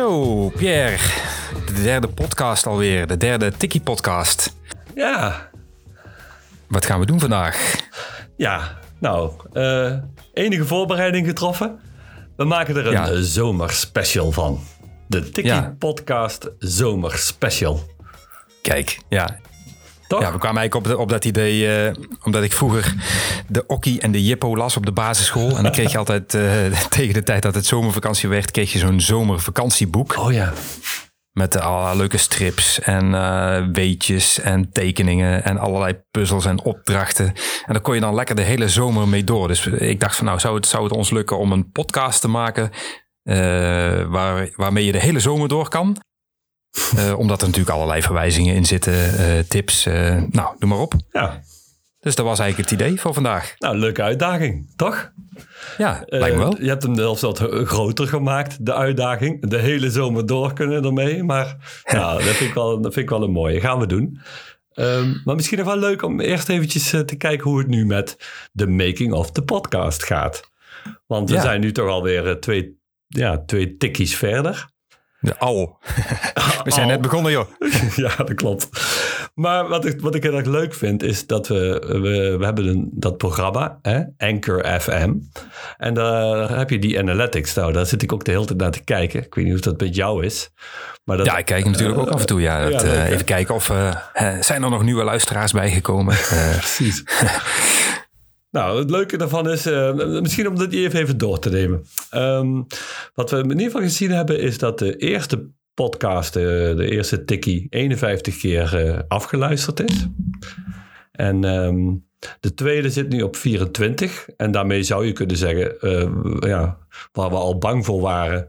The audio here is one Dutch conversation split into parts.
Zo, Pierre. De derde podcast alweer. De derde Tikkie podcast. Ja, Wat gaan we doen vandaag? ja. Nou, eh, enige voorbereiding getroffen. We maken er een Ja. zomerspecial van. De Tikkie Ja. Zomerspecial. Kijk, ja. Toch? ja we kwamen eigenlijk op, de- op dat idee eh, omdat ik vroeger de Okkie en de Jippo las op de basisschool. En dan kreeg je altijd eh, tegen de tijd dat het zomervakantie werd, kreeg je zo'n zomervakantieboek. Oh ja. Met eh, allerlei leuke strips en weetjes en tekeningen en allerlei puzzels en opdrachten. En daar kon je dan lekker de hele zomer mee door. Dus ik dacht van nou, zou het, zou het ons lukken om een podcast te maken waar, waarmee je de hele zomer door kan? Eh, omdat er natuurlijk allerlei verwijzingen in zitten, eh, tips, eh, nou, doe maar op. Ja. Dus dat was eigenlijk het idee voor vandaag. Nou, leuke uitdaging, toch? Ja, lijkt me wel. Je hebt hem zelfs wat groter gemaakt, de uitdaging. De hele zomer door kunnen ermee. Maar ja, dat vind ik wel, dat vind ik wel een mooie. Gaan we doen. Ehm, maar misschien nog wel leuk om eerst eventjes te kijken hoe het nu met de making of the podcast gaat. Want we Ja. zijn nu toch alweer twee, ja, twee tikkies verder. De al. We zijn net begonnen joh. ja, dat klopt. Maar wat ik, wat ik heel erg leuk vind, is dat we, we, we hebben een, dat programma, hè, Anchor FM. En daar heb je die analytics. Nou, daar zit ik ook de hele tijd naar te kijken. Ik weet niet of dat met jou is. Maar dat, Ja, ik kijk natuurlijk ook af en toe. Ja, dat, ja, eh, leuk, hè? even kijken of eh, eh, zijn er nog nieuwe luisteraars bijgekomen. Eh, Precies. Nou, het leuke daarvan is, eh, misschien om dat even, door te nemen. Ehm, wat we in ieder geval gezien hebben, is dat de eerste podcast, eh, de eerste tikkie, 51 keer eh, afgeluisterd is. En ehm, de tweede zit nu op 24. En daarmee zou je kunnen zeggen, ja, waar we al bang voor waren.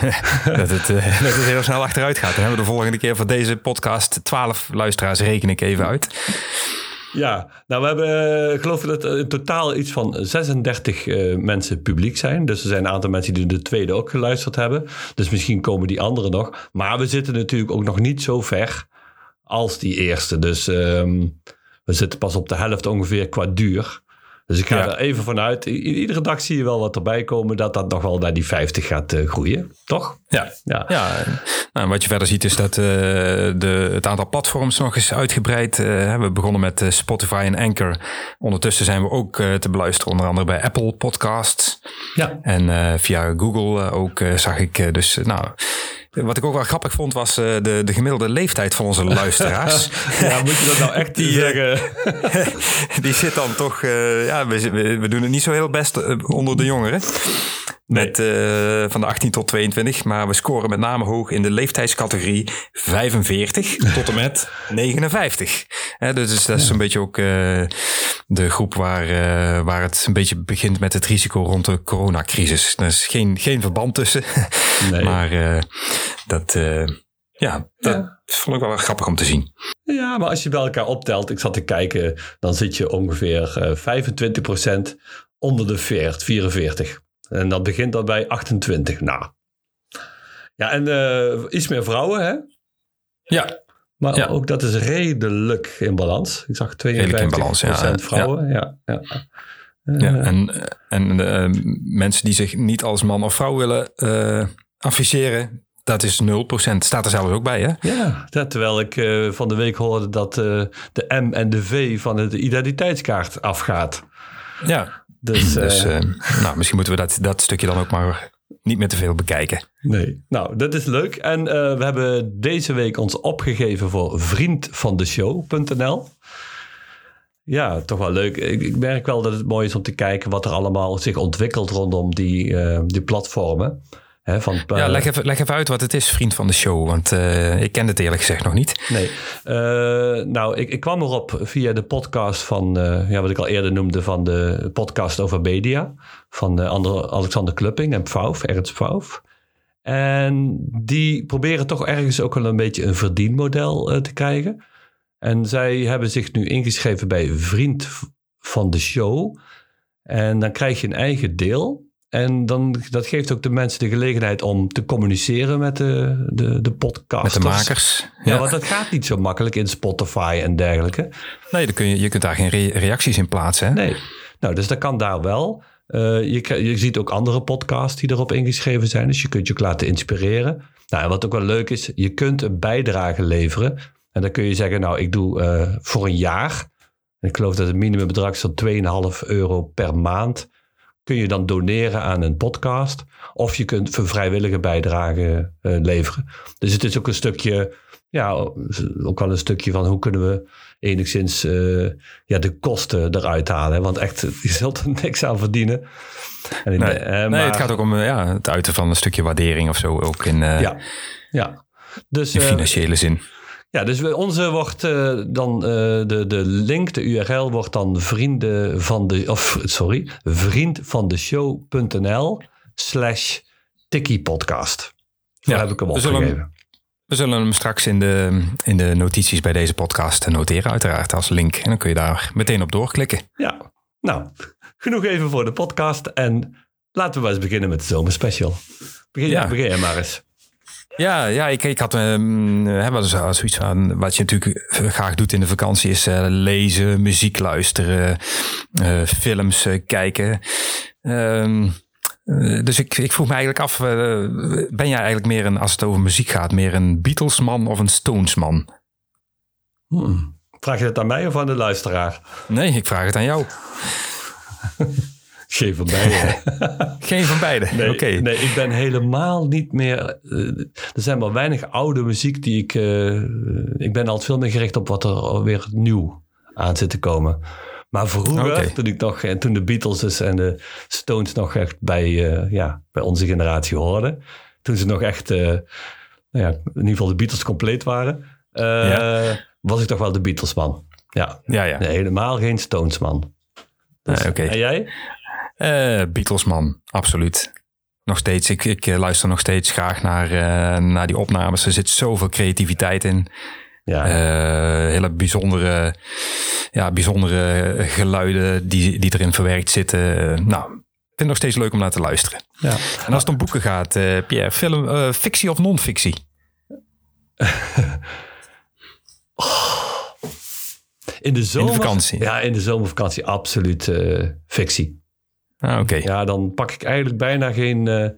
dat, het, dat het heel snel achteruit gaat. Dan hebben we de volgende keer voor deze podcast 12 luisteraars, reken ik even uit. Ja, nou we hebben, eh, ik geloof dat er in totaal iets van 36 eh, mensen publiek zijn. Dus er zijn een aantal mensen die de tweede ook geluisterd hebben. Dus misschien komen die anderen nog. Maar we zitten natuurlijk ook nog niet zo ver als die eerste. Dus ehm, we zitten pas op de helft ongeveer qua duur. Dus ik ga Ja. er even vanuit. I- iedere dag zie je wel wat erbij komen dat dat nog wel naar die 50 gaat eh, groeien. Toch? Ja. Ja. Ja, nou, wat je verder ziet is dat eh, de, het aantal platforms nog eens uitgebreid. eh, we begonnen met Spotify en Anchor. Ondertussen zijn we ook te beluisteren, onder andere bij Apple Podcasts. Ja. En via Google ook zag ik dus, nou, wat ik ook wel grappig vond was eh, de, de gemiddelde leeftijd van onze luisteraars. ja, moet je dat nou echt Die, die eh, zeggen? Die zit dan toch, eh, ja, we, we, doen het niet zo heel best onder de jongeren. Met eh, van de 18 tot 22, maar we scoren met name hoog in de leeftijdscategorie 45 tot en met 59. Hè, dus dat is een beetje ook eh, de groep waar, eh, waar het een beetje begint met het risico rond de coronacrisis. Er is geen, geen verband tussen, Nee. maar dat, ja, dat Ja. vond ik wel grappig om te zien. Ja, maar als je bij elkaar optelt, ik zat te kijken, dan zit je ongeveer eh 25% onder de 40, 44. En dat begint dan bij 28. Nou. Ja, en eh, iets meer vrouwen, hè? Ja, Maar Ja. ook dat is redelijk in balans. Ik zag 52% Redelijk in balans, ja. vrouwen. Ja. Ja, Ja, en, en eh, mensen die zich niet als man of vrouw willen eh afficheren, dat is 0%. Staat er zelfs ook bij, hè? ja, dat, terwijl ik van de week hoorde dat eh, de M en de V van de identiteitskaart afgaat. Ja. Dus, eh, Dus eh, nou, misschien moeten we dat, dat stukje dan ook maar niet meer te veel bekijken. Nee. Nou, dat is leuk. En eh, we hebben deze week ons opgegeven voor vriendvandeshow.nl. Ja, toch wel leuk. Ik, ik merk wel dat het mooi is om te kijken wat er allemaal zich ontwikkelt rondom die, eh, die platformen. Van, Ja, eh, leg even, leg even uit wat het is, vriend van de show. Want eh, ik ken het eerlijk gezegd nog niet. Nee. Eh, nou, ik, ik kwam erop via de podcast van, ja, wat ik al eerder noemde, van de podcast over media. Van Ander- Alexander Klupping en Pfauf, Ernst Pfauf. En die proberen toch ergens ook wel een beetje een verdienmodel te krijgen. En zij hebben zich nu ingeschreven bij Vriend van de Show. En dan krijg je een eigen deel. En dan, dat geeft ook de mensen de gelegenheid om te communiceren met de, de, de Met podcasters. de makers. Ja, want dat gaat niet zo makkelijk in Spotify en dergelijke. Nee, dan kun je, je kunt daar geen re- reacties in plaatsen. Hè? Nee. Nou, dus dat kan daar wel. Eh, je, je ziet ook andere podcasts die erop ingeschreven zijn. Dus je kunt je ook laten inspireren. Nou, en wat ook wel leuk is, je kunt een bijdrage leveren. En dan kun je zeggen, nou, ik doe eh, voor een jaar. En ik geloof dat het minimumbedrag is van 2,5 euro per maand. Kun je dan doneren aan een podcast. Of je kunt voor vrijwillige bijdrage eh, leveren. Dus het is ook een stukje, ja, ook wel een stukje van hoe kunnen we enigszins eh, ja, de kosten eruit halen. hè? Want echt, je zult er niks aan verdienen. En Nee, eh, nee maar- het gaat ook om ja, het uiten van een stukje waardering of zo. Ook in, Ja, ja. Dus, in financiële zin. Ja, dus onze wordt eh, dan eh, de, de link, de URL wordt dan vrienden van de, of sorry, vriend van de show.nl slash Tikkie podcast. Zo Ja, heb ik hem zullen opgegeven. We zullen hem straks in de, in de notities bij deze podcast noteren, uiteraard als link. En dan kun je daar meteen op doorklikken. Ja, nou, genoeg even voor de podcast. En laten we maar eens beginnen met de zomerspecial. Begin, Ja. begin jij maar eens. Ja, ja ik, ik had um, hè, wat, is- zoiets van. Wat je natuurlijk graag doet in de vakantie is eh, lezen, muziek luisteren, eh, films eh, kijken. Ehm, eh, dus ik, ik vroeg me eigenlijk af: eh, ben jij eigenlijk meer een, als het over muziek gaat, meer een Beatlesman of een Stonesman? Hmm. Vraag je dat aan mij of aan de luisteraar? Nee, ik vraag het aan jou. Geen van beiden. Geen van beide. Nee, Oké. nee, ik ben helemaal niet meer. eh, er zijn maar weinig oude muziek die ik. eh, ik ben altijd veel meer gericht op wat er weer nieuw aan zit te komen. Maar vroeger, toen, ik nog, en toen de Beatles dus en de Stones nog echt bij, eh, ja, bij onze generatie hoorden. Toen ze nog echt, eh, nou ja, in ieder geval de Beatles compleet waren. eh, Was ik toch wel de Beatles man. Ja, Ja, ja. nee, helemaal geen Stones man. Dus. En jij? Eh, Beatlesman, absoluut. Nog steeds, ik, ik eh, luister nog steeds graag naar, eh, naar die opnames. Er zit zoveel creativiteit in. Ja, hele bijzondere, ja, bijzondere geluiden die, die erin verwerkt zitten. Nou, ik vind het nog steeds leuk om naar te luisteren. ja. En als het om boeken gaat, Pierre, film, fictie of non-fictie? In de zomer, vakantie. Ja, in de zomervakantie absoluut fictie. Ah, Oké. Ja, dan pak ik eigenlijk bijna geen eh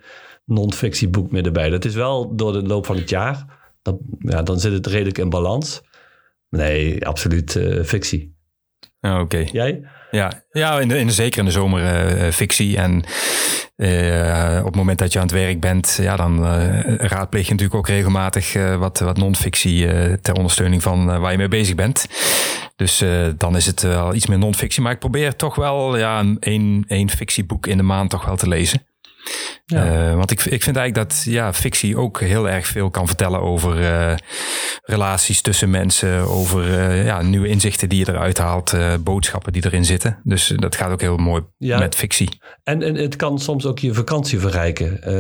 non-fictie boek meer erbij. Dat is wel door de loop van het jaar. Dan, ja, dan zit het redelijk in balans. Nee, absoluut eh, fictie. Ah, Oké. Jij? Ja, ja in de, in de, zeker in de zomer eh, fictie. En eh, op het moment dat je aan het werk bent, ja, dan eh, raadpleeg je natuurlijk ook regelmatig eh, wat, wat non-fictie ter ondersteuning van waar je mee bezig bent. Dus eh, dan is het wel iets meer non-fictie. Maar ik probeer toch wel ja, een één, één fictieboek in de maand toch wel te lezen. Ja. Eh, want ik, ik vind eigenlijk dat ja, fictie ook heel erg veel kan vertellen over eh, relaties tussen mensen, over eh, ja, nieuwe inzichten die je eruit haalt, eh, boodschappen die erin zitten. Dus eh, dat gaat ook heel mooi Ja. met fictie. En, en het kan soms ook je vakantie verrijken. Eh,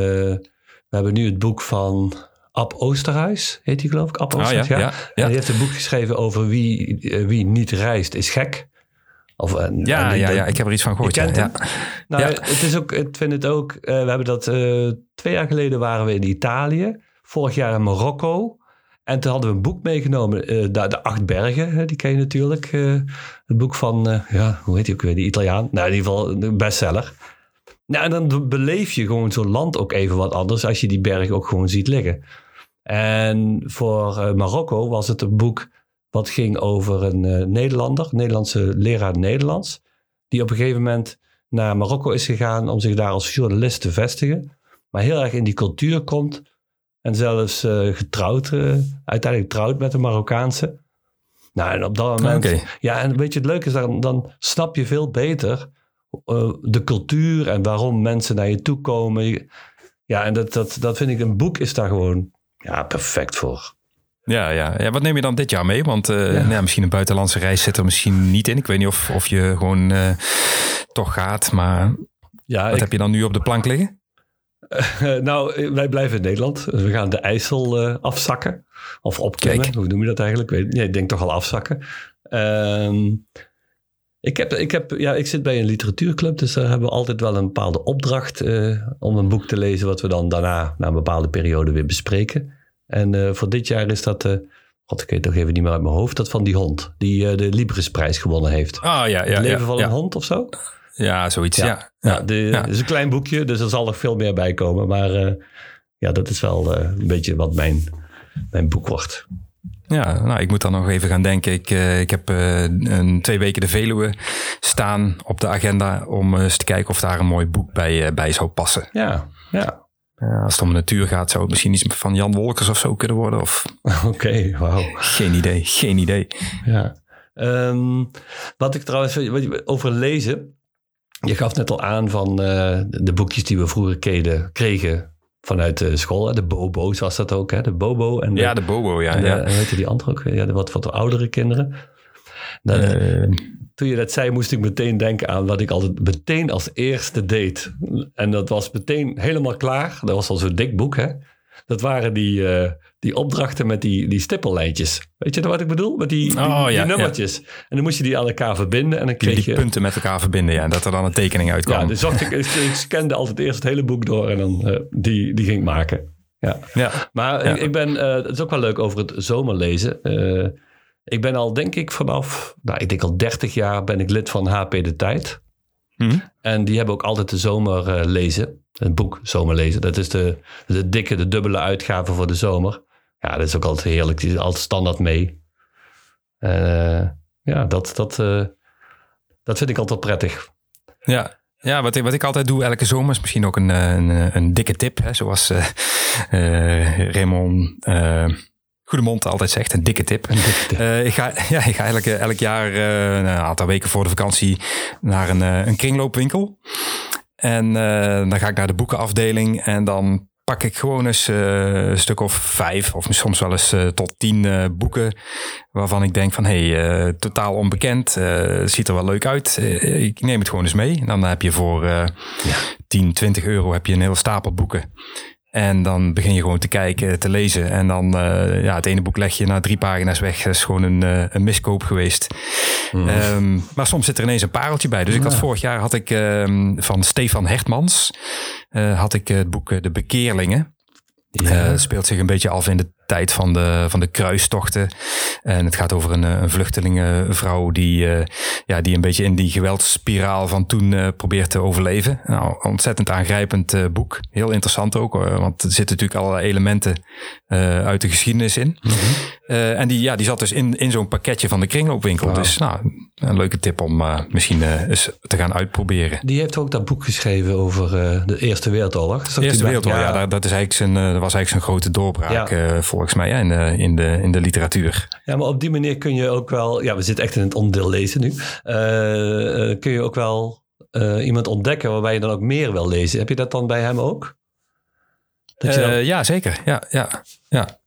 we hebben nu het boek van Ab Oosterhuis, heet hij geloof ik? Ab Ah, ja, Oosterhuis, ja, En die heeft een boek geschreven over wie, eh, wie niet reist is gek. Of, en- Ja, en ja, ja, ik heb er iets van gehoord. Je kent ja, hem? ja. Nou, het is ook, ik vind het ook, eh, we hebben dat eh, twee jaar geleden waren we in Italië, vorig jaar in Marokko. En toen hadden we een boek meegenomen, eh, de, de Acht Bergen, hè, die ken je natuurlijk. eh, het boek van, eh, ja, hoe heet die ook weer, die Italiaan? Nou, in ieder geval een bestseller. Nou, en dan beleef je gewoon zo'n land ook even wat anders als je die berg ook gewoon ziet liggen. En voor eh, Marokko was het een boek wat ging over een eh, Nederlander, Nederlandse leraar Nederlands, die op een gegeven moment naar Marokko is gegaan om zich daar als journalist te vestigen, maar heel erg in die cultuur komt en zelfs eh, getrouwd, uiteindelijk trouwt met een Marokkaanse. Nou, en op dat moment, Oké. ja, en weet je, het leuke is, dan, dan snap je veel beter de cultuur en waarom mensen naar je toe komen. Ja, en dat, dat, dat vind ik, een boek is daar gewoon ja, perfect voor. Ja, ja. ja, wat neem je dan dit jaar mee? Want eh, nou ja, misschien een buitenlandse reis zit er misschien niet in. Ik weet niet of, of je gewoon eh, toch gaat. Maar Ja, wat ik- heb je dan nu op de plank liggen? Nou, eh, wij blijven in Nederland. We gaan de IJssel afzakken. Of opklimmen. Kijk. Hoe noem je dat eigenlijk? Ik, weet, nee, ik denk toch al afzakken. Ehm, ik, heb, ik, heb, ja, ik zit bij een literatuurclub. Dus daar hebben we altijd wel een bepaalde opdracht. eh, om een boek te lezen. Wat we dan daarna, na een bepaalde periode, weer bespreken. En eh, voor dit jaar is dat... eh God, ik weet het nog even niet meer uit mijn hoofd. Dat van die hond. Die de Librisprijs gewonnen heeft. Ah ja, ja, het leven ja, van ja. een hond of zo? Ja, zoiets. Ja. Ja, de, het is een klein boekje, dus er zal nog veel meer bij komen. Maar ja, dat is wel een beetje wat mijn, mijn boek wordt. Ja, nou, ik moet dan nog even gaan denken. Ik, uh, ik heb uh, een, twee weken de Veluwe staan op de agenda om eens te kijken of daar een mooi boek bij, bij zou passen. Ja, ja. als het om de natuur gaat, zou het misschien iets van Jan Wolkers of zo kunnen worden. Of... Oké, okay, wauw. Geen idee, geen idee. Ja. Um, wat ik trouwens over lezen. Je gaf net al aan van de boekjes die we vroeger kregen vanuit de school. De Bobo was dat ook, hè? De Bobo. En de, ja, de Bobo, ja. En, de, ja. en weet je die andere ook? Ja, de wat, wat oudere kinderen. Dat, uh, toen je dat zei, moest ik meteen denken aan wat ik altijd meteen als eerste deed. En dat was meteen helemaal klaar. Dat was al zo'n dik boek, hè? Dat waren die, uh, die opdrachten met die, die stippellijntjes. Weet je wat ik bedoel? Met die, die, oh, ja, die nummertjes. Ja. En dan moest je die aan elkaar verbinden. En dan kreeg die, die je... punten met elkaar verbinden, ja. Dat er dan een tekening uitkwam. Ja, dus ik, ik, scande altijd eerst het hele boek door en dan uh, die, die ging ik maken. Ja. ja. Maar Ja. Ik, ik ben, uh, het is ook wel leuk over het zomerlezen. Uh, ik ben al, denk ik, vanaf, nou, ik denk al 30 jaar ben ik lid van HP De Tijd. Hm? En die hebben ook altijd de zomer uh, lezen. Het boek Zomerlezen. Dat is de, de dikke, de dubbele uitgave voor de zomer. Ja, dat is ook altijd heerlijk. Die is altijd standaard mee. Uh, ja, dat, dat, uh, dat vind ik altijd prettig. Ja, ja, wat ik, wat ik altijd doe elke zomer is misschien ook een, een, een dikke tip. Hè, zoals uh, Raymond uh, Goedemond altijd zegt, een dikke tip. Een dikke tip. ik, ga, ja, ik ga elk, elk jaar een aantal weken voor de vakantie naar een, een kringloopwinkel. En dan ga ik naar de boekenafdeling en dan pak ik gewoon eens uh, een stuk of vijf of soms wel eens uh, tot tien uh, boeken waarvan ik denk van hé, hey, totaal onbekend, ziet er wel leuk uit. ik neem het gewoon eens mee. En dan heb je voor ja. 10, 20 euro heb je een hele stapel boeken. En dan begin je gewoon te kijken, te lezen. En dan, uh, ja, het ene boek leg je na drie pagina's weg. Dat is gewoon een, uh, een miskoop geweest. Mm. Um, maar soms zit er ineens een pareltje bij. Dus ik had vorig jaar had ik um, van Stefan Hertmans uh, had ik het boek De Bekeerlingen. Ja. Het speelt zich een beetje af in de tijd van de, van de kruistochten. En het gaat over een, een vluchtelingenvrouw die, uh, ja, die een beetje in die geweldsspiraal van toen uh, probeert te overleven. Nou, ontzettend aangrijpend uh, boek. Heel interessant ook, want er zitten natuurlijk allerlei elementen uit de geschiedenis in. Mhm. En die, ja, die zat dus in, in zo'n pakketje van de kringloopwinkel. Wow. Dus nou, een leuke tip om misschien eens te gaan uitproberen. Die heeft ook dat boek geschreven over de Eerste Wereldoorlog. De Eerste Wereldoorlog, ja. ja dat, is eigenlijk zijn, dat was eigenlijk zijn grote doorbraak ja. Volgens mij ja, in, de, in, de, in de literatuur. Ja, maar op die manier kun je ook wel, ja, we zitten echt in het onderdeel lezen nu, uh, kun je ook wel uh, iemand ontdekken waarbij je dan ook meer wil lezen. Heb je dat dan bij hem ook? Dat dan... ja, zeker. Ja, ja, ja.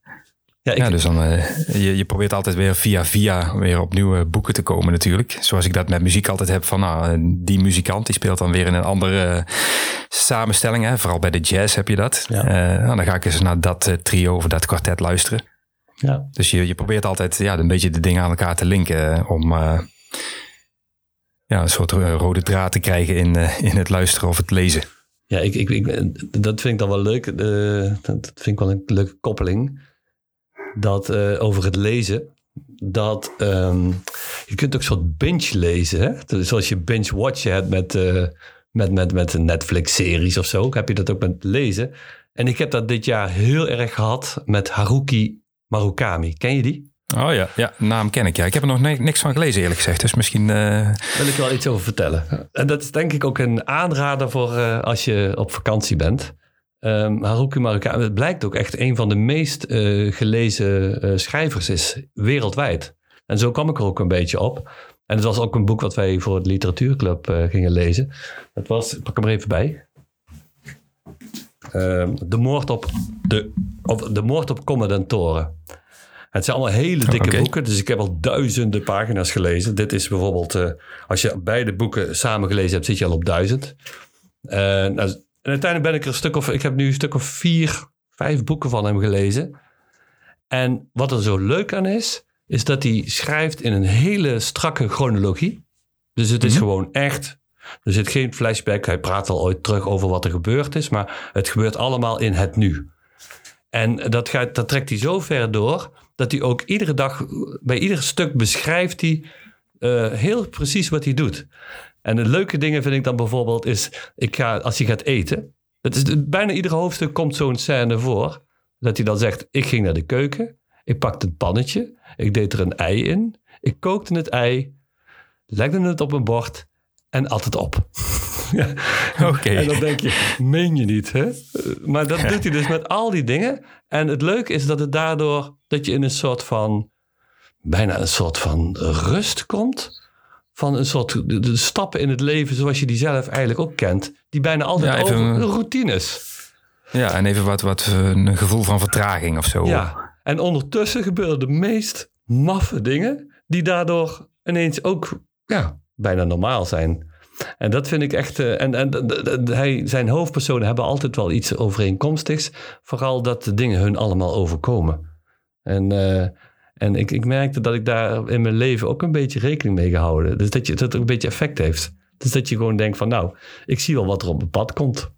Ja, ik... ja, dus dan, uh, je, je probeert altijd weer via via weer op nieuwe boeken te komen natuurlijk. Zoals ik dat met muziek altijd heb van nou, die muzikant die speelt dan weer in een andere samenstelling. Hè? Vooral bij de jazz heb je dat. Ja. Uh, nou, dan ga ik eens naar dat trio of dat kwartet luisteren. Ja. Dus je, je probeert altijd ja, een beetje de dingen aan elkaar te linken om ja, een soort rode draad te krijgen in, in het luisteren of het lezen. Ja, ik, ik, ik, dat vind ik dan wel leuk. dat vind ik wel een leuke koppeling dat uh, over het lezen. Dat um, je kunt ook een soort binge lezen. Hè? Zoals je binge watchen hebt met, uh, met, met, met Netflix-series of zo. Heb je dat ook met lezen. En ik heb dat dit jaar heel erg gehad met Haruki Murakami. Ken je die? Oh ja, ja, naam ken ik. Ja. Ik heb er nog niks van gelezen eerlijk gezegd. Dus misschien... Uh... Wil ik wel iets over vertellen. En dat is denk ik ook een aanrader voor uh, als je op vakantie bent. Um, Haruki Murakami, het blijkt ook echt een van de meest uh, gelezen uh, schrijvers is wereldwijd. En zo kwam ik er ook een beetje op. En het was ook een boek wat wij voor de literatuurclub uh, gingen lezen. Het was, ik pak hem er even bij. Um, de, moord op de, of de moord op commandantoren. Het zijn allemaal hele dikke okay. boeken, dus ik heb al duizenden pagina's gelezen. Dit is bijvoorbeeld, als je beide boeken samen gelezen hebt, zit je al op duizend. nou, en uiteindelijk ben ik er een stuk of, ik heb nu een stuk of vier, vijf boeken van hem gelezen. En wat er zo leuk aan is, is dat hij schrijft in een hele strakke chronologie. Dus het is mm-hmm. gewoon echt, er zit geen flashback. Hij praat al ooit terug over wat er gebeurd is, maar het gebeurt allemaal in het nu. En dat, gaat, dat trekt hij zo ver door, dat hij ook iedere dag, bij ieder stuk beschrijft hij uh, heel precies wat hij doet. En de leuke dingen vind ik dan bijvoorbeeld is, ik ga, als je gaat eten, Het is, bijna ieder hoofdstuk komt zo'n scène voor. Dat hij dan zegt, ik ging naar de keuken. Ik pakte het pannetje. Ik deed er een ei in. Ik kookte het ei. Legde het op een bord. En at het op. Ja. Oké. En dan denk je, meen je niet, hè? Maar dat doet hij dus met al die dingen. En het leuke is dat het daardoor, dat je in een soort van, bijna een soort van rust komt. Van een soort de, de stappen in het leven zoals je die zelf eigenlijk ook kent. Die bijna altijd Ja, even- over routines. Ja, en even wat, wat eh, een gevoel van vertraging of zo. Ja. En ondertussen gebeuren de meest maffe dingen. Die daardoor ineens ook ja, bijna normaal zijn. En dat vind ik echt. eh, en en hij, zijn hoofdpersonen hebben altijd wel iets overeenkomstigs. Vooral dat de dingen hun allemaal overkomen. En, eh, en ik, ik merkte dat ik daar in mijn leven ook een beetje rekening mee gehouden. Dus dat, je, dat het ook een beetje effect heeft. Dus dat je gewoon denkt van nou, ik zie wel wat er op mijn pad komt.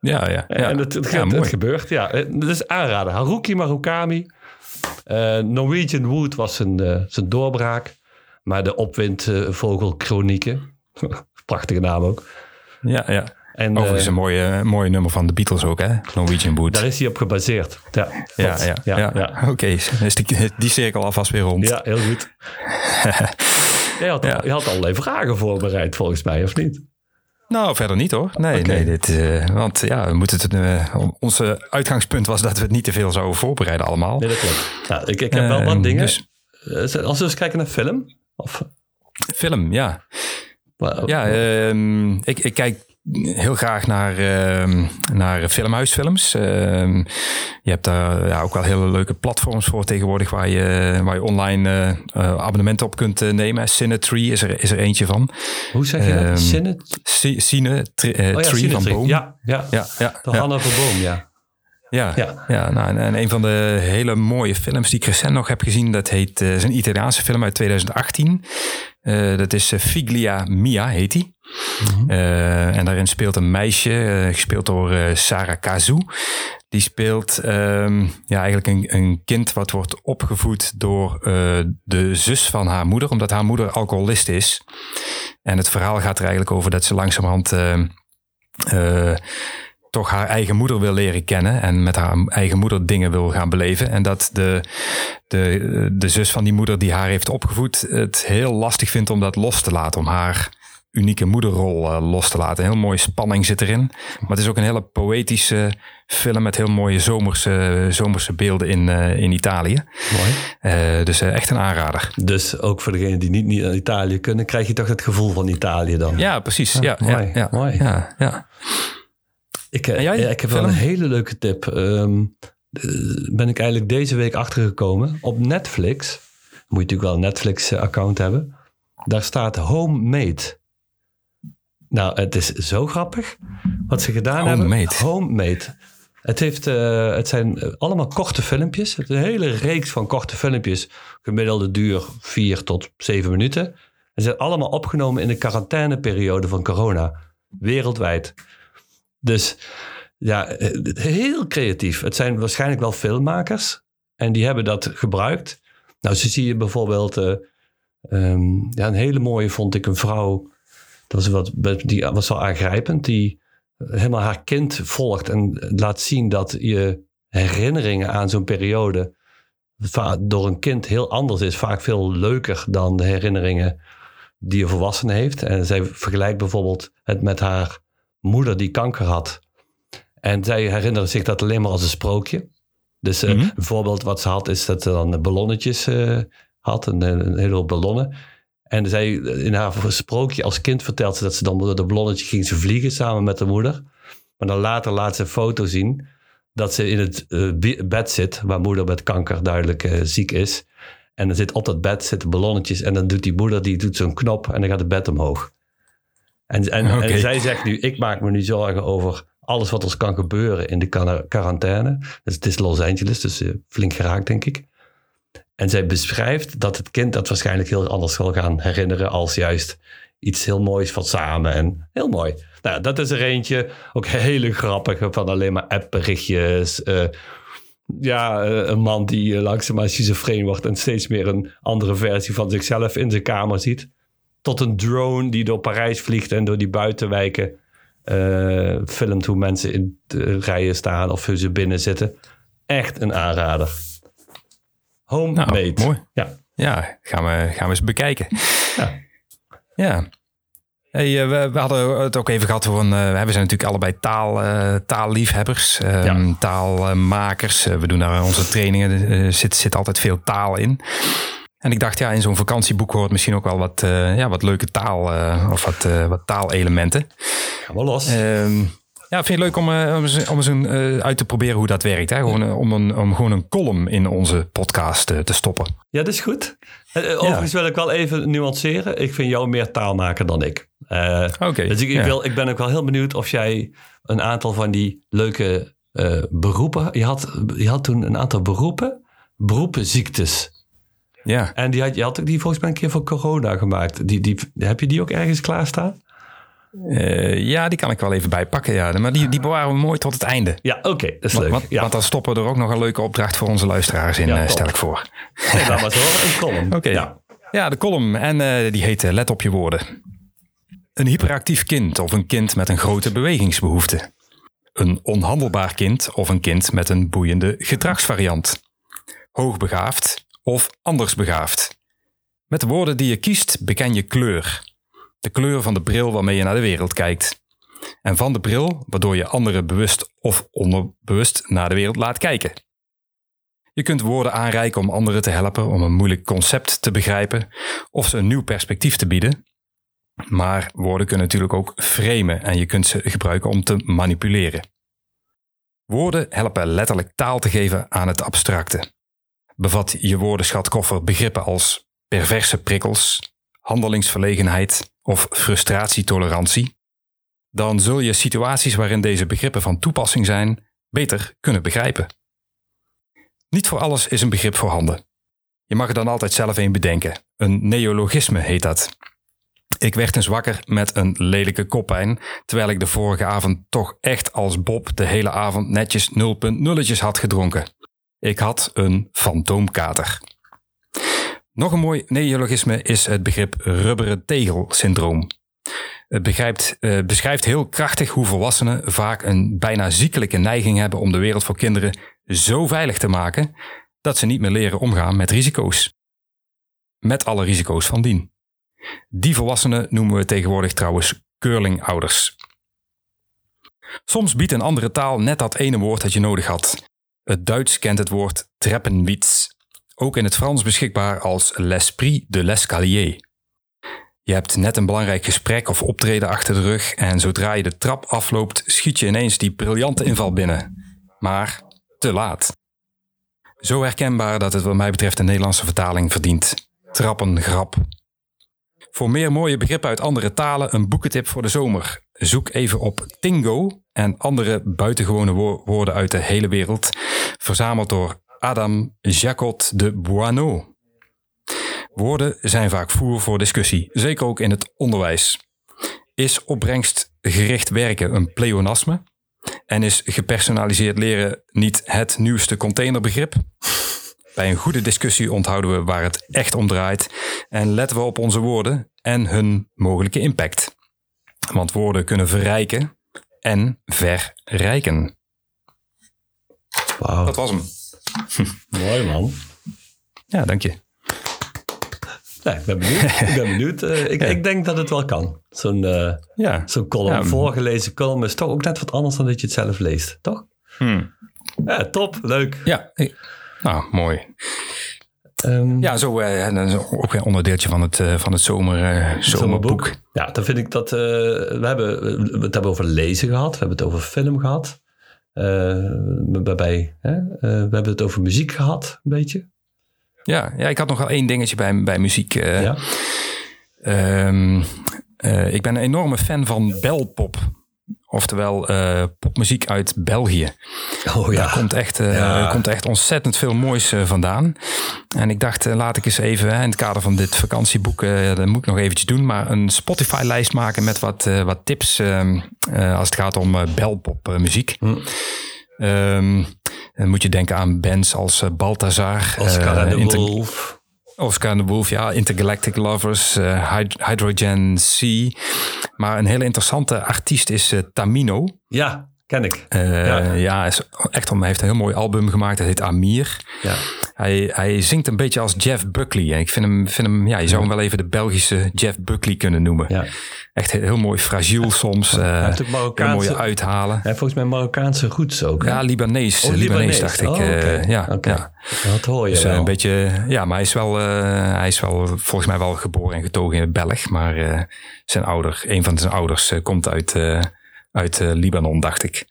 Ja, ja. ja. En het, het, Ja, het, gebeurt, ja. Eh, Dat is aanraden. Haruki Marukami. Eh, Norwegian Wood was zijn, eh, zijn doorbraak. Maar de opwindvogelchronieken. Prachtige naam ook. Ja, ja. En Overigens eh, een mooie, mooie nummer van de Beatles ook, hè? Norwegian Wood. daar is hij op gebaseerd. Ja, ja, ja, ja. ja, ja. Oké, is die, die cirkel alvast weer rond. Ja, heel goed. je, had, Ja. je had allerlei vragen voorbereid, volgens mij, of niet? Nou, verder niet hoor. Nee, nee dit, eh, want ja, we moeten het, eh, onze uitgangspunt was dat we het niet te veel zouden voorbereiden allemaal. Nee, dat klopt. Nou, ik, ik heb wel Ehm, wat dingen. dus- als we eens kijken naar film. Of, Film, ja. Ja, ehm, ik, ik kijk heel graag naar, ehm, naar filmhuisfilms. Ehm, je hebt daar ja, ook wel hele leuke platforms voor tegenwoordig waar je, waar je online eh, eh, abonnementen op kunt eh, nemen. Cinetree is er, is er eentje van. hoe zeg je dat? ehm, Cine, Oh ja, Tree van. Boom. Ja, ja. ja, ja, De ja. Hanna Verboom, ja. Ja, Ja. ja. nou, en, en een van de hele mooie films die ik recent nog heb gezien, dat heet, is een Italiaanse film uit 2018. Eh, dat is Figlia Mia, heet die. Eh, en daarin speelt een meisje, eh, gespeeld door eh, Sarah Kazu. Die speelt ehm, ja, eigenlijk een, een kind wat wordt opgevoed door de zus van haar moeder, omdat haar moeder alcoholist is. En het verhaal gaat er eigenlijk over dat ze langzamerhand toch haar eigen moeder wil leren kennen en met haar eigen moeder dingen wil gaan beleven. En dat de, de, de zus van die moeder die haar heeft opgevoed het heel lastig vindt om dat los te laten, om haar unieke moederrol eh, los te laten. Een heel mooie spanning zit erin. Maar het is ook een hele poëtische film met heel mooie zomerse, zomerse beelden in, eh, in Italië. Mooi. Eh, dus echt een aanrader. Dus ook voor degenen die niet, naar Italië kunnen, krijg je toch het gevoel van Italië dan. Ja, precies. Ja, mooi, ja, ja, mooi. Ja, ja. Ik, jij? ja, ik heb wel een hele leuke tip. Ehm, eh, ben ik eigenlijk deze week achtergekomen. Op Netflix, moet je natuurlijk wel een Netflix-account hebben. Daar staat Homemade. Nou, het is zo grappig wat ze gedaan Homemade. hebben. Homemade. Het, heeft, eh, het zijn eh, allemaal korte filmpjes. Het is een hele reeks van korte filmpjes. Gemiddelde duur 4 tot 7 minuten. En ze zijn allemaal opgenomen in de quarantaineperiode van corona. Wereldwijd. Dus ja, eh, heel creatief. Het zijn waarschijnlijk wel filmmakers. En die hebben dat gebruikt. Nou, zo zie je bijvoorbeeld... eh, ehm, ja, een hele mooie vond ik een vrouw... Dat was, wat, die was wel aangrijpend. Die helemaal haar kind volgt en laat zien dat je herinneringen aan zo'n periode door een kind heel anders is. Vaak veel leuker dan de herinneringen die een volwassene heeft. En zij vergelijkt bijvoorbeeld het met haar moeder die kanker had. En zij herinnerde zich dat alleen maar als een sprookje. Dus eh, Mhm. een voorbeeld wat ze had is dat ze dan ballonnetjes eh, had. Een, een hele hoop ballonnen. En zij, in haar sprookje als kind vertelt ze dat ze dan door de ballonnetje ging ze vliegen samen met de moeder. Maar dan later laat ze een foto zien dat ze in het eh, bed zit, waar moeder met kanker duidelijk eh, ziek is. En dan zit op dat bed zitten ballonnetjes en dan doet die moeder die doet zo'n knop en dan gaat het bed omhoog. En, en, en zij zegt nu, ik maak me nu zorgen over alles wat ons kan gebeuren in de quar- quarantaine. Dus het is Los Angeles, dus eh, flink geraakt denk ik. En zij beschrijft dat het kind dat waarschijnlijk heel anders zal gaan herinneren als juist iets heel moois van samen. En heel mooi. Nou, dat is er eentje. Ook hele grappige van alleen maar appberichtjes. eh ja, eh, een man die eh, langzaamaan schizofreen wordt en steeds meer een andere versie van zichzelf in zijn kamer ziet. Tot een drone die door Parijs vliegt en door die buitenwijken filmt hoe mensen in de rijen staan of hoe ze binnen zitten. Echt een aanrader. Homemade. Nou, mooi. Ja. Ja, gaan we, gaan we eens bekijken. Ja. Ja. Hey, eh, we, we hadden het ook even gehad over een, eh, we zijn natuurlijk allebei taal, eh, taalliefhebbers, ehm, Ja. taalmakers. We doen daar onze trainingen, er zit, zit altijd veel taal in. En ik dacht, ja, in zo'n vakantieboek hoort misschien ook wel wat, ja, wat leuke taal of wat, wat taalelementen. Gaan we los. Ehm, ja, vind je het leuk om, eh, om eens, om eens een, eh, uit te proberen hoe dat werkt? Hè? Gewoon, eh, om, een, om gewoon een column in onze podcast te stoppen. Ja, dat is goed. Overigens wil ik wel even nuanceren. Ik vind jou meer taalmaker dan ik. Oké, dus ik, ik, ja. wil, ik ben ook wel heel benieuwd of jij een aantal van die leuke beroepen... Je had, je had toen een aantal beroepen, beroepenziektes. Ja. En die had, je had ook die volgens mij een keer voor corona gemaakt. Die, die, heb je die ook ergens klaarstaan? Eh, ja, die kan ik wel even bijpakken. Ja. Maar die, die bewaren we mooi tot het einde. Ja, oké. dat is Want, leuk. want, ja. want dan stoppen we er ook nog een leuke opdracht voor onze luisteraars in, Ja, eh, stel ik voor. Nee, laat maar zo. Een column. Oké. Ja. Ja, de column. En eh, die heet Let op je woorden. Een hyperactief kind of een kind met een grote bewegingsbehoefte. Een onhandelbaar kind of een kind met een boeiende gedragsvariant. Hoogbegaafd of andersbegaafd. Met de woorden die je kiest beken je kleur. De kleur van de bril waarmee je naar de wereld kijkt. En van de bril waardoor je anderen bewust of onderbewust naar de wereld laat kijken. Je kunt woorden aanreiken om anderen te helpen om een moeilijk concept te begrijpen of ze een nieuw perspectief te bieden. Maar woorden kunnen natuurlijk ook framen en je kunt ze gebruiken om te manipuleren. Woorden helpen letterlijk taal te geven aan het abstracte. Bevat je woordenschatkoffer begrippen als perverse prikkels, handelingsverlegenheid of frustratietolerantie, dan zul je situaties waarin deze begrippen van toepassing zijn beter kunnen begrijpen. Niet voor alles is een begrip voorhanden. Je mag er dan altijd zelf een bedenken. Een neologisme heet dat. Ik werd eens wakker met een lelijke koppijn, terwijl ik de vorige avond toch echt als Bob de hele avond netjes 0.0'tjes had gedronken. Ik had een fantoomkater. Nog een mooi neologisme is het begrip rubberen tegel-syndroom. Het eh, beschrijft heel krachtig hoe volwassenen vaak een bijna ziekelijke neiging hebben om de wereld voor kinderen zo veilig te maken dat ze niet meer leren omgaan met risico's. Met alle risico's van dien. Die volwassenen noemen we tegenwoordig trouwens curlingouders. Soms biedt een andere taal net dat ene woord dat je nodig had. Het Duits kent het woord treppenwitz, ook in het Frans beschikbaar als l'esprit de l'escalier. Je hebt net een belangrijk gesprek of optreden achter de rug en zodra je de trap afloopt, schiet je ineens die briljante inval binnen. Maar te laat. Zo herkenbaar dat het wat mij betreft een Nederlandse vertaling verdient. Trappengrap. Voor meer mooie begrippen uit andere talen een boekentip voor de zomer. Zoek even op Tingo en andere buitengewone wo- woorden uit de hele wereld, verzameld door Adam Jacot de Boineau. Woorden zijn vaak voer voor discussie, zeker ook in het onderwijs. Is opbrengstgericht werken een pleonasme? En is gepersonaliseerd leren niet het nieuwste containerbegrip? Bij een goede discussie onthouden we waar het echt om draait en letten we op onze woorden en hun mogelijke impact. Want woorden kunnen verrijken en verrijken. Dat was hem. mooi man. Ja, dank je. Ja, ik ben benieuwd. ik ben benieuwd. Eh, ik, ik denk dat het wel kan. Zo'n eh, Ja. zo'n column, Ja, voorgelezen column is toch ook net wat anders dan dat je het zelf leest, toch? Hmm. Ja, top, leuk. Ja. Nou, mooi. Ehm, Ja, zo eh, ook een onderdeeltje van het, van het zomer, zomerboek. Ja, dan vind ik dat... we, hebben, we het hebben over lezen gehad. We hebben het over film gehad. Eh, waarbij, hè, eh, we hebben het over muziek gehad, een beetje. Ja, ja, ik had nog wel één dingetje bij, bij muziek. eh. ja. Ehm, eh, ik ben een enorme fan van belpop. Oftewel eh, popmuziek uit België. Oh Daar komt echt, eh, Ja. komt echt ontzettend veel moois eh, vandaan. En ik dacht, laat ik eens even hè, in het kader van dit vakantieboek, dat moet ik nog eventjes doen, maar een Spotify-lijst maken met wat, wat tips als het gaat om eh, belpop eh, muziek. Hm. Ehm, dan moet je denken aan bands als Balthazar. Oscar de Wolf. Oscar the Wolf, ja, Intergalactic Lovers, uh, Hydrogen Sea. Maar een hele interessante artiest is uh, Tamino. Ja, ken ik. Uh, ja, ja is echt, hij heeft een heel mooi album gemaakt. Dat heet Amir. Ja. Hij, hij zingt een beetje als Jeff Buckley. En ik vind hem, vind hem ja, je zou hem wel even de Belgische Jeff Buckley kunnen noemen. Ja. Echt heel, mooi fragiel soms. Uh, hij heeft ook Marokkaanse, heel mooi uithalen. Hij volgens mij Marokkaanse roots ook. Hè? Ja, Libanees. Oh, Libanees, dacht ik. Oh, okay. uh, ja, okay. ja. Dat hoor je dus, wel. een beetje, ja, maar hij is, wel, hij is wel volgens mij wel geboren en getogen in Belg. Maar zijn ouder, een van zijn ouders komt uit, uit Libanon, dacht ik.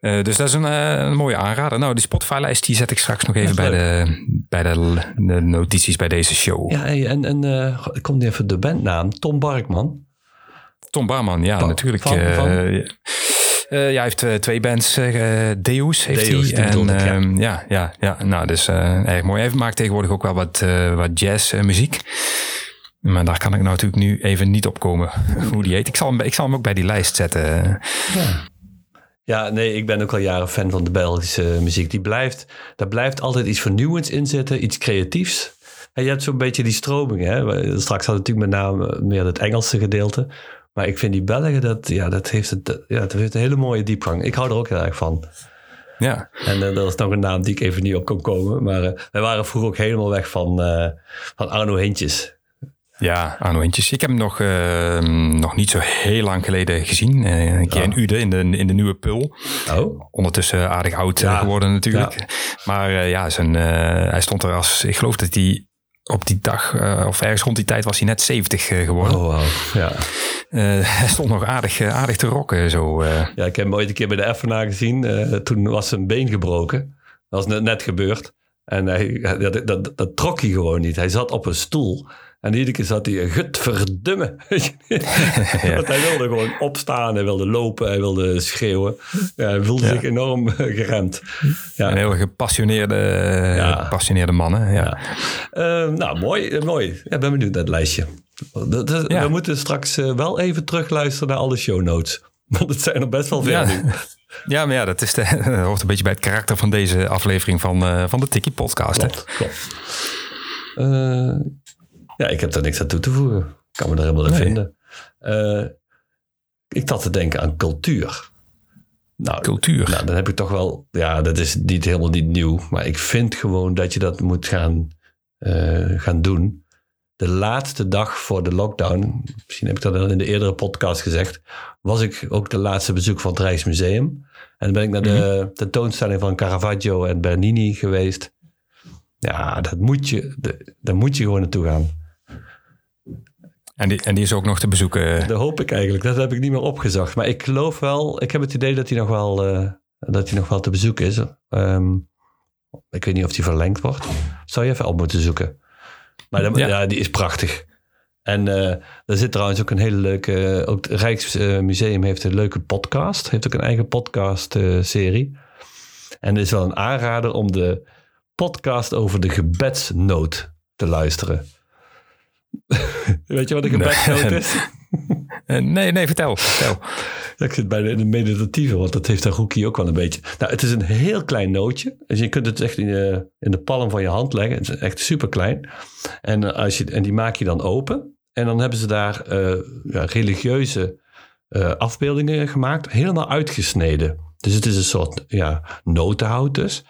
Uh, dus dat is een, uh, een, mooie aanrader. Nou, die Spotify-lijst die zet ik straks nog even bij, de, bij de, de, notities bij deze show. Ja, en, en ik kom even de bandnaam. Tom Barkman. Tom Barman, ja, natuurlijk. Van, van? ja, hij heeft twee bands. Deus heeft Deus, hij. En, ik, ja. ja, ja, ja. Nou, dus erg mooi. Hij maakt tegenwoordig ook wel wat, wat jazzmuziek. Maar daar kan ik nou natuurlijk nu even niet op komen hoe die heet. Ik zal hem, ik zal hem ook bij die lijst zetten. Ja. Ja, nee, ik ben ook al jaren fan van de Belgische muziek. Die blijft, daar blijft altijd iets vernieuwends in zitten, iets creatiefs. En je hebt zo'n beetje die stroming. Hè? Straks had natuurlijk met name meer het Engelse gedeelte. Maar ik vind die Belgen, dat, ja, dat, heeft het, ja, dat heeft een hele mooie diepgang. Ik hou er ook heel erg van. Ja. En uh, dat is nog een naam die ik even niet op kan komen. Maar uh, wij waren vroeger ook helemaal weg van, uh, van Arno Hintjes. Ja, Arno Hintjes. Ik heb hem nog, uh, nog niet zo heel lang geleden gezien. Uh, een keer Oh. in Ude, in de, in de nieuwe Pul. Oh, Ondertussen aardig oud Ja. uh, geworden natuurlijk. Ja. Maar uh, ja, zijn, hij stond er als... Ik geloof dat hij op die dag, of ergens rond die tijd, was hij net 70 uh, geworden. oh wow. Ja. Hij stond nog aardig, aardig te rocken. Zo, ja, ik heb hem ooit een keer bij de FNA gezien. Toen was zijn been gebroken. Dat was net, net gebeurd. En hij, dat, dat, dat trok hij gewoon niet. Hij zat op een stoel. En iedere keer zat hij, gutverdumme. ja. Want hij wilde gewoon opstaan, hij wilde lopen, hij wilde schreeuwen. Ja, hij voelde ja. zich enorm geremd. Ja. Een heel gepassioneerde, gepassioneerde man. Hè? Ja. Uh, nou, mooi. mooi. Ik ben benieuwd naar het lijstje. We moeten straks wel even terugluisteren naar alle show notes. Want het zijn er best wel veel nu. Ja, maar ja, dat, is de, dat hoort een beetje bij het karakter van deze aflevering van, uh, van de Tikkie Podcast. Klopt, klopt. Uh, ja, ik heb daar niks aan toe te voegen. Ik kan me er helemaal in nee. vinden. Uh, ik zat te denken aan cultuur. Nou, cultuur? Nou, dan heb ik toch wel... Ja, dat is niet helemaal niet nieuw. Maar ik vind gewoon dat je dat moet gaan, uh, gaan doen. De laatste dag voor de lockdown... Misschien heb ik dat al in de eerdere podcast gezegd... was ik ook de laatste bezoek van het Rijksmuseum. En dan ben ik naar de mm-hmm. tentoonstelling van Caravaggio en Bernini geweest. Ja, dat moet je, daar moet je gewoon naartoe gaan. En die, en die is ook nog te bezoeken? Dat hoop ik eigenlijk. Dat heb ik niet meer opgezocht. Maar ik geloof wel, ik heb het idee dat hij nog wel, uh, dat hij nog wel te bezoeken is. Um, ik weet niet of die verlengd wordt. Zou je even op moeten zoeken. Maar ja. ja. die is prachtig. En uh, er zit trouwens ook een hele leuke... Ook het Rijksmuseum heeft een leuke podcast. Heeft ook een eigen podcast-serie. Uh, en er is wel een aanrader om de podcast over de gebedsnood te luisteren. Weet je wat een gebedsnood nee. is? nee, nee, vertel. vertel. Ik zit bij de, de meditatieve, want dat heeft Haruki ook wel een beetje. Nou, het is een heel klein nootje. Dus je kunt het echt in, je, in de palm van je hand leggen. Het is echt super klein. En, als je, en die maak je dan open. En dan hebben ze daar uh, ja, religieuze uh, afbeeldingen gemaakt. Helemaal uitgesneden. Dus het is een soort ja, notenhout dus.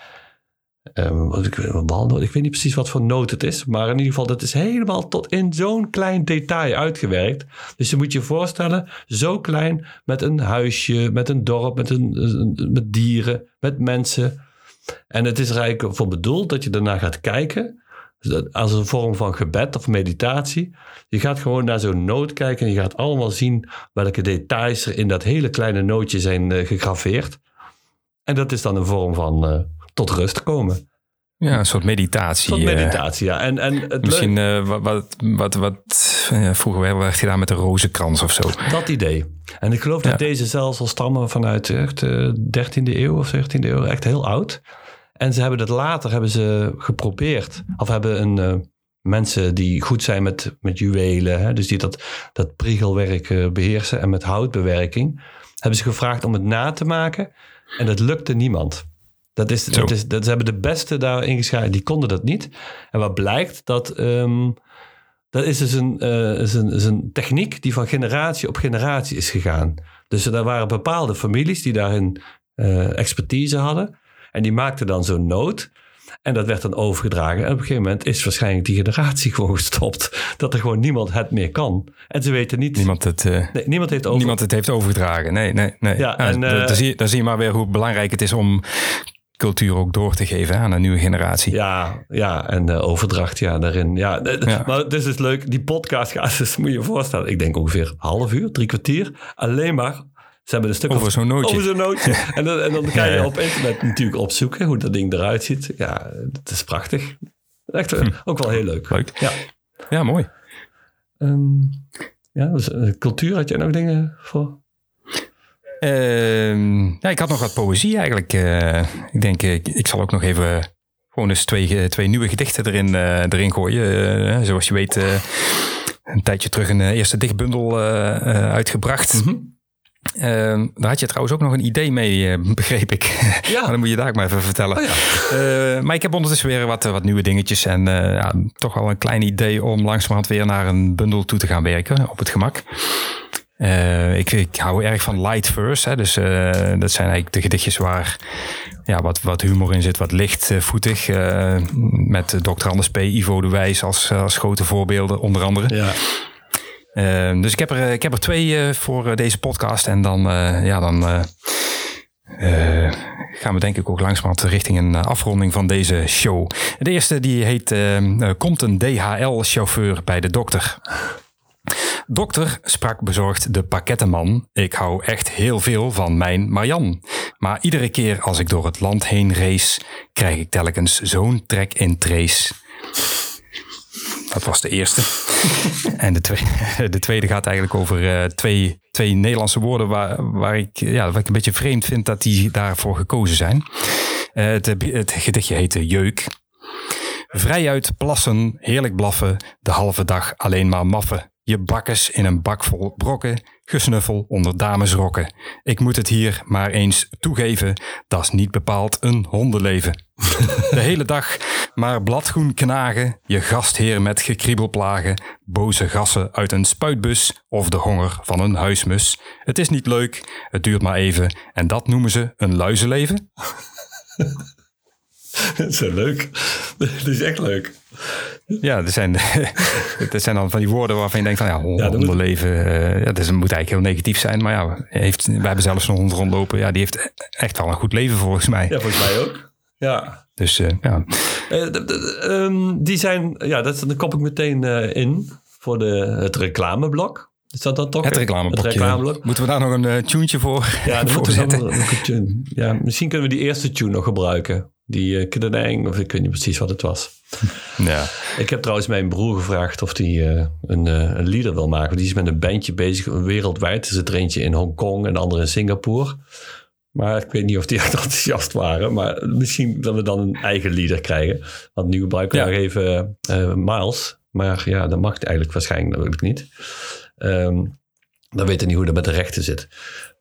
Um, ik, ik, weet niet precies wat voor noot het is. Maar in ieder geval, dat is helemaal tot in zo'n klein detail uitgewerkt. Dus je moet je voorstellen, zo klein met een huisje, met een dorp, met, een, met dieren, met mensen. En het is er eigenlijk voor bedoeld dat je daarna gaat kijken. Als een vorm van gebed of meditatie. Je gaat gewoon naar zo'n noot kijken en je gaat allemaal zien welke details er in dat hele kleine nootje zijn uh, gegraveerd. En dat is dan een vorm van uh, tot rust komen. Ja, een soort meditatie. Een soort meditatie, uh, ja. En, en het misschien uh, wat, wat, wat, wat uh, vroeger werd gedaan met de rozenkrans of zo. Dat idee. En ik geloof ja. dat deze zelfs al stammen vanuit echt, uh, 13e eeuw of 17e eeuw. Echt heel oud. En ze hebben dat later hebben ze geprobeerd. Of hebben een, mensen die goed zijn met, met juwelen. Hè, dus die dat, dat priegelwerk beheersen. En met houtbewerking. Hebben ze gevraagd om het na te maken. En dat lukte niemand. Dat is, dat is, dat, ze hebben de beste daar ingeschreven. Die konden dat niet. En wat blijkt, dat, ehm, dat is dus een, uh, is een, is een techniek die van generatie op generatie is gegaan. Dus er waren bepaalde families die daarin uh, expertise hadden. En die maakten dan zo'n noot. En dat werd dan overgedragen. En op een gegeven moment is waarschijnlijk die generatie gewoon gestopt. Dat er gewoon niemand het meer kan. En ze weten niet. Niemand het, uh, nee, niemand heeft over... niemand het heeft overgedragen. Nee, nee, nee. Ja, en, uh, dan, zie je, dan zie je maar weer hoe belangrijk het is om cultuur ook door te geven aan een nieuwe generatie. Ja, ja en de overdracht ja, daarin. Ja, ja. Maar het is dus leuk. Die podcast gaat dus, moet je je voorstellen. Ik denk ongeveer een half uur, drie kwartier. Alleen maar ze hebben een stuk over zo'n nootje. Over zo'n nootje. en, dan, en dan ga je op internet natuurlijk opzoeken hoe dat ding eruit ziet. Ja, het is prachtig. Echt hm. ook wel heel leuk. Leuk. Ja, ja mooi. Um, ja, dus, uh, cultuur had jij nog dingen voor? Uh, ja, ik had nog wat poëzie eigenlijk. Uh, ik denk, ik, ik zal ook nog even gewoon eens twee, twee nieuwe gedichten erin, uh, erin gooien. zoals je weet, een tijdje terug een eerste dichtbundel uitgebracht. Mm -hmm. Uh, daar had je trouwens ook nog een idee mee, uh, begreep ik. Ja. maar dan moet je daar ook maar even vertellen. Oh ja. uh, maar ik heb ondertussen weer wat, wat nieuwe dingetjes. En ja, toch wel een klein idee om langzamerhand weer naar een bundel toe te gaan werken op het gemak. Ik, ik hou erg van light verse. Hè, dus dat zijn eigenlijk de gedichtjes waar ja, wat, wat humor in zit, wat lichtvoetig. met Dr. Anders P. Ivo de Wijs als, als grote voorbeelden, onder andere. Ja. Uh, dus ik heb er, ik heb er twee uh, voor uh, deze podcast. En dan, ja, dan gaan we denk ik ook langzamerhand richting een afronding van deze show. De eerste die heet Komt een DHL-chauffeur bij de dokter? Dokter, sprak bezorgd de pakkettenman, ik hou echt heel veel van mijn Marian. Maar iedere keer als ik door het land heen race, krijg ik telkens zo'n trek in trace. Dat was de eerste. en de tweede, de tweede gaat eigenlijk over uh, twee, twee Nederlandse woorden waar, waar, ik, ja, waar ik een beetje vreemd vind dat die daarvoor gekozen zijn. Uh, het, het gedichtje heette Jeuk. Vrijuit plassen, heerlijk blaffen, de halve dag alleen maar maffen. Je bakkes in een bak vol brokken, gesnuffel onder damesrokken. Ik moet het hier maar eens toegeven, dat is niet bepaald een hondenleven. De hele dag maar bladgroen knagen, je gastheer met gekriebel plagen, boze gassen uit een spuitbus of de honger van een huismus. Het is niet leuk, het duurt maar even en dat noemen ze een luizenleven. Dat is leuk. Dat is echt leuk. Ja, er zijn, er zijn dan van die woorden waarvan je denkt van ja, hondenleven, ja, dus moet eigenlijk heel negatief zijn. Maar ja, heeft, we hebben zelfs een hond rondlopen. Ja, die heeft echt wel een goed leven volgens mij. Ja, volgens mij ook. Ja. Dus uh, ja. Uh, die zijn, ja, dat, dan kop ik meteen in voor de, het reclameblok. Is dat dan toch? Het reclameblok. Moeten we daar nog een tuentje voor, ja, voor zetten? Nog een tune. Ja, misschien kunnen we die eerste tune nog gebruiken. Die uh, of ik weet niet precies wat het was. Ja. Ik heb trouwens mijn broer gevraagd of hij uh, een, uh, een lieder wil maken. Die is met een bandje bezig wereldwijd. Er zit er eentje in Hongkong en de andere in Singapore. Maar ik weet niet of die echt enthousiast waren. Maar misschien dat we dan een eigen lieder krijgen. Want nu gebruiken we ja. nog even uh, Miles. Maar ja, dat mag eigenlijk waarschijnlijk natuurlijk niet. Um, dan weten niet hoe dat met de rechten zit.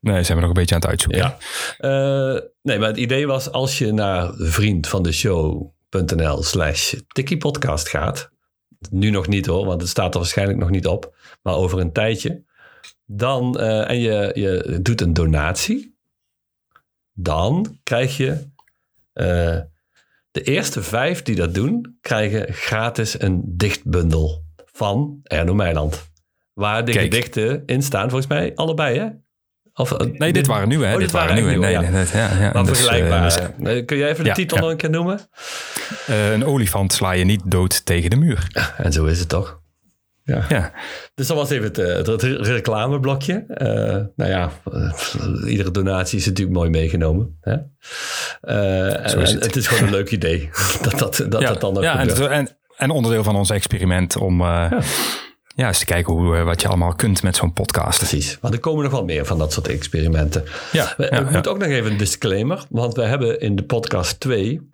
Nee, zijn we nog een beetje aan het uitzoeken. Ja. Uh, nee, maar het idee was als je naar vriend van de show.nl slash podcast gaat. Nu nog niet hoor, want het staat er waarschijnlijk nog niet op. Maar over een tijdje. Dan, uh, en je, je doet een donatie. Dan krijg je uh, de eerste vijf die dat doen, krijgen gratis een dichtbundel van Erno Meiland. Waar de Kijk. gedichten in staan, volgens mij allebei, hè? Of, uh, nee, dit waren nieuwe. Hè? Oh, dit, dit waren, waren nieuwe. Nee, ja. Nee, ja, ja. Maar dus, vergelijkbaar. Uh, Kun jij even de titel nog een keer noemen? Uh, een olifant sla je niet dood tegen de muur. En zo is het toch? Ja. ja. Dus dat was even het, het, het reclameblokje. nou ja, iedere donatie is natuurlijk mooi meegenomen. Hè? Is het. het is gewoon een leuk idee dat dat, dat, dat dan ook ja. En, en, en onderdeel van ons experiment om ja, eens te kijken hoe, wat je allemaal kunt met zo'n podcast. Precies, want er komen nog wel meer van dat soort experimenten. Ja, we, ja, ik moet ook nog even een disclaimer, want we hebben in de podcast 2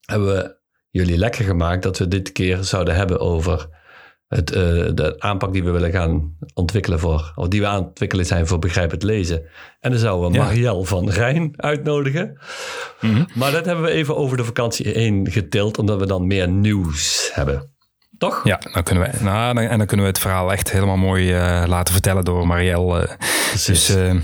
hebben we jullie lekker gemaakt dat we dit keer zouden hebben over het, uh, de aanpak die we willen gaan ontwikkelen voor, of die we aan het ontwikkelen zijn voor begrijpend lezen. En dan zouden we Marielle van Rijn uitnodigen. Maar dat hebben we even over de vakantie heen getild, omdat we dan meer nieuws hebben. Toch? Ja, dan kunnen we, nou, dan- en dan kunnen we het verhaal echt helemaal mooi eh, laten vertellen door Marielle. dus eh,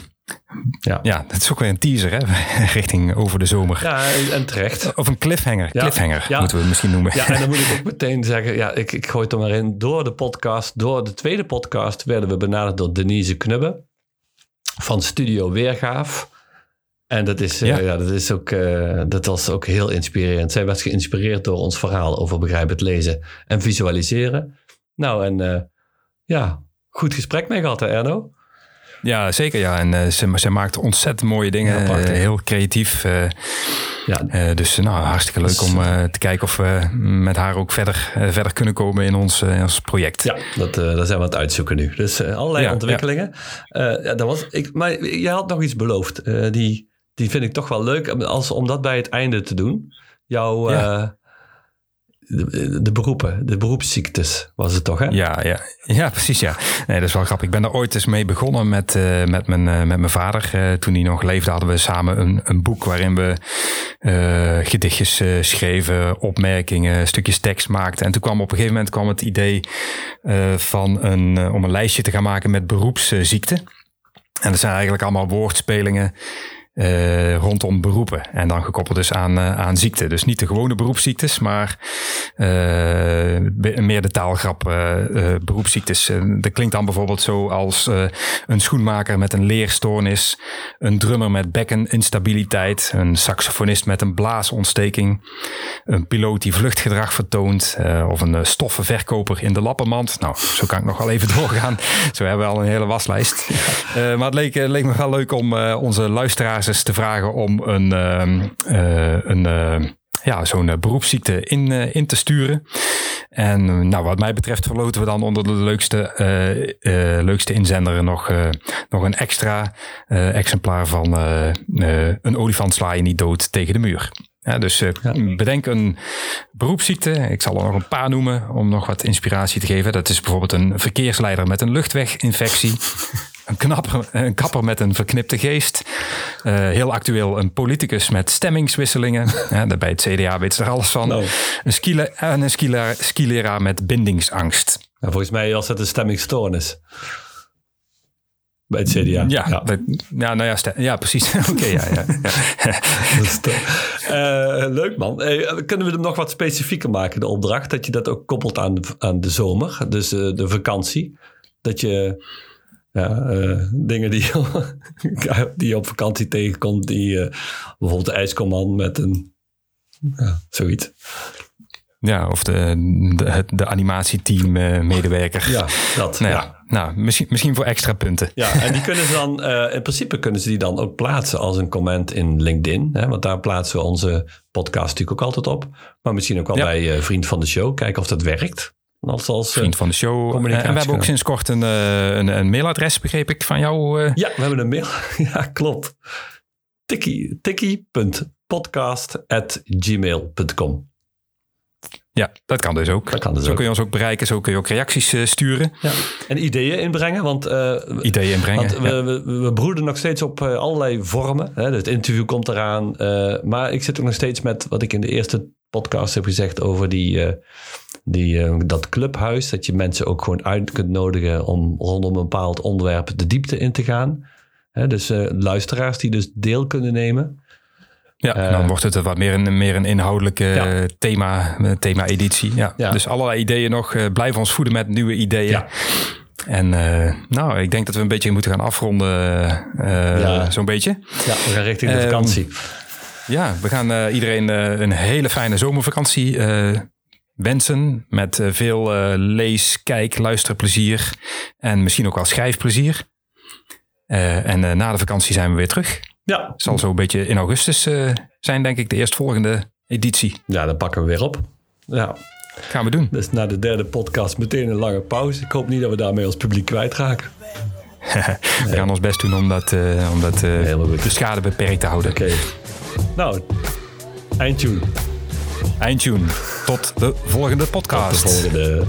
Ja. ja, dat is ook weer een teaser, hè? Richting over de zomer. Ja, en- en terecht. Of een cliffhanger. Ja. Cliffhanger Ja. moeten we het misschien noemen. Ja, en dan moet ik ook meteen zeggen, ja, ik, ik gooi het er maar in. Door de podcast, door de tweede podcast, werden we benaderd door Denise Knubbe van Studio Weergaaf. En dat, is, eh, Ja. ja. dat, is ook, eh, dat was ook heel inspirerend. Zij was geïnspireerd door ons verhaal over begrijpend lezen en visualiseren. Nou, en eh, ja, goed gesprek mee gehad, hè, Erno? Ja, zeker. Ja. En ze, ze maakt ontzettend mooie dingen. Ja, heel creatief. Ja, dus nou, hartstikke leuk om eh, te kijken of we met haar ook verder, verder kunnen komen in ons, in ons project. Ja, dat, dat zijn we aan het uitzoeken nu. Dus allerlei Ja, ontwikkelingen. Ja, dat was, ik, maar je had nog iets beloofd. Die, die vind ik toch wel leuk als, om dat bij het einde te doen. Jouw Ja. eh, de, de beroepen, de beroepsziektes was het toch, hè? Ja, ja, ja, precies. Ja. Nee, dat is wel grappig. Ik ben er ooit eens mee begonnen met, eh, met, mijn, eh, met mijn vader. Eh, toen hij nog leefde, hadden we samen een, een boek waarin we eh, gedichtjes eh, schreven, opmerkingen, stukjes tekst maakten. En toen kwam op een gegeven moment kwam het idee eh, van een, eh, om een lijstje te gaan maken met beroepsziekten. En dat zijn eigenlijk allemaal woordspelingen. Eh, rondom beroepen. En dan gekoppeld dus aan, eh, aan ziekte. Dus niet de gewone beroepsziektes, maar be- meer de taalgrap beroepsziektes. Dat klinkt dan bijvoorbeeld zo als een schoenmaker met een leerstoornis, een drummer met bekkeninstabiliteit, een saxofonist met een blaasontsteking, een piloot die vluchtgedrag vertoont of een stoffenverkoper in de lappenmand. Nou, zo kan ik nog wel even doorgaan. Zo hebben we al een hele waslijst. Maar het leek, leek me wel leuk om onze luisteraars te vragen om een, ehm, eh, een eh, ja, zo'n eh, beroepsziekte in, eh, in te sturen. En nou, wat mij betreft verloten we dan onder de leukste, eh, leukste inzender nog, nog een extra exemplaar van een olifant sla je niet dood tegen de muur. Ja, dus bedenk een beroepsziekte. Ik zal er nog een paar noemen om nog wat inspiratie te geven. Dat is bijvoorbeeld een verkeersleider met een luchtweginfectie. Een, knapper, een kapper met een verknipte geest. Eh, heel actueel een politicus met stemmingswisselingen. Ja, bij het CDA weet ze er alles van. Nou. Een, skile, en een skilera- skileraar met bindingsangst. Ja, volgens mij was het een stemmingstoornis. Bij het CDA. Ja, dat- ja, nou ja, ja precies. Oké, ja, ja, ja. Dat Eh, leuk man. Eh, kunnen we hem nog wat specifieker maken, de opdracht? Dat je dat ook koppelt aan de, aan de zomer, dus de vakantie. Dat je ja, eh, dingen die, die je op vakantie tegenkomt, die eh, bijvoorbeeld de ijskomman met een ja, zoiets. Ja, of de, de, de animatieteam eh, medewerker. Ja, dat. Nou ja. ja, nou, misschien, misschien voor extra punten. Ja, en die kunnen ze dan, in principe kunnen ze die dan ook plaatsen als een comment in LinkedIn. Hè, want daar plaatsen we onze podcast natuurlijk ook altijd op. Maar misschien ook wel Ja. bij Vriend van de Show. Kijken of dat werkt. Als, als, eh, Vriend van de show. communicatie en we hebben ook sinds kort een, eh, een, een mailadres, begreep ik, van jou. eh. Ja, we hebben een mail. ja, klopt. Tikkie, tikkie.podcast.gmail.com Ja, dat kan dus ook. Dat kan dus zo ook. kun je ons ook bereiken. Zo kun je ook reacties eh, sturen. Ja. En ideeën inbrengen, want, eh, Ideeën inbrengen. want ja. we, we, we broeden nog steeds op eh, allerlei vormen. Hè? Het interview komt eraan. eh, maar ik zit ook nog steeds met wat ik in de eerste podcast heb gezegd over die, eh, die, eh, dat clubhuis. Dat je mensen ook gewoon uit kunt nodigen om rondom een bepaald onderwerp de diepte in te gaan. Hè? Dus eh, luisteraars die dus deel kunnen nemen. Ja, en dan wordt het wat meer een, meer een inhoudelijke Ja. thema, thema-editie. Ja. Ja. Dus allerlei ideeën nog. blijf ons voeden met nieuwe ideeën. Ja. En nou, ik denk dat we een beetje moeten gaan afronden. Ja. Zo'n beetje. Ja, we gaan richting de Ehm, vakantie. Ja, we gaan iedereen een hele fijne zomervakantie wensen. Met eh, veel eh, lees, kijk, luisterplezier. En misschien ook wel schrijfplezier. Eh, en eh, na de vakantie zijn we weer terug. Ja. Het zal zo een beetje in augustus eh, zijn, denk ik, de eerstvolgende editie. ja, dan pakken we weer op. Ja, Gaan we doen. dus na de derde podcast meteen een lange pauze. Ik hoop niet dat we daarmee ons publiek kwijtraken. We gaan ons best doen om dat, eh, om dat de schade beperkt te houden. Oké. Nou, eindtune. Eindtune. Tot de volgende De podcast. volgende.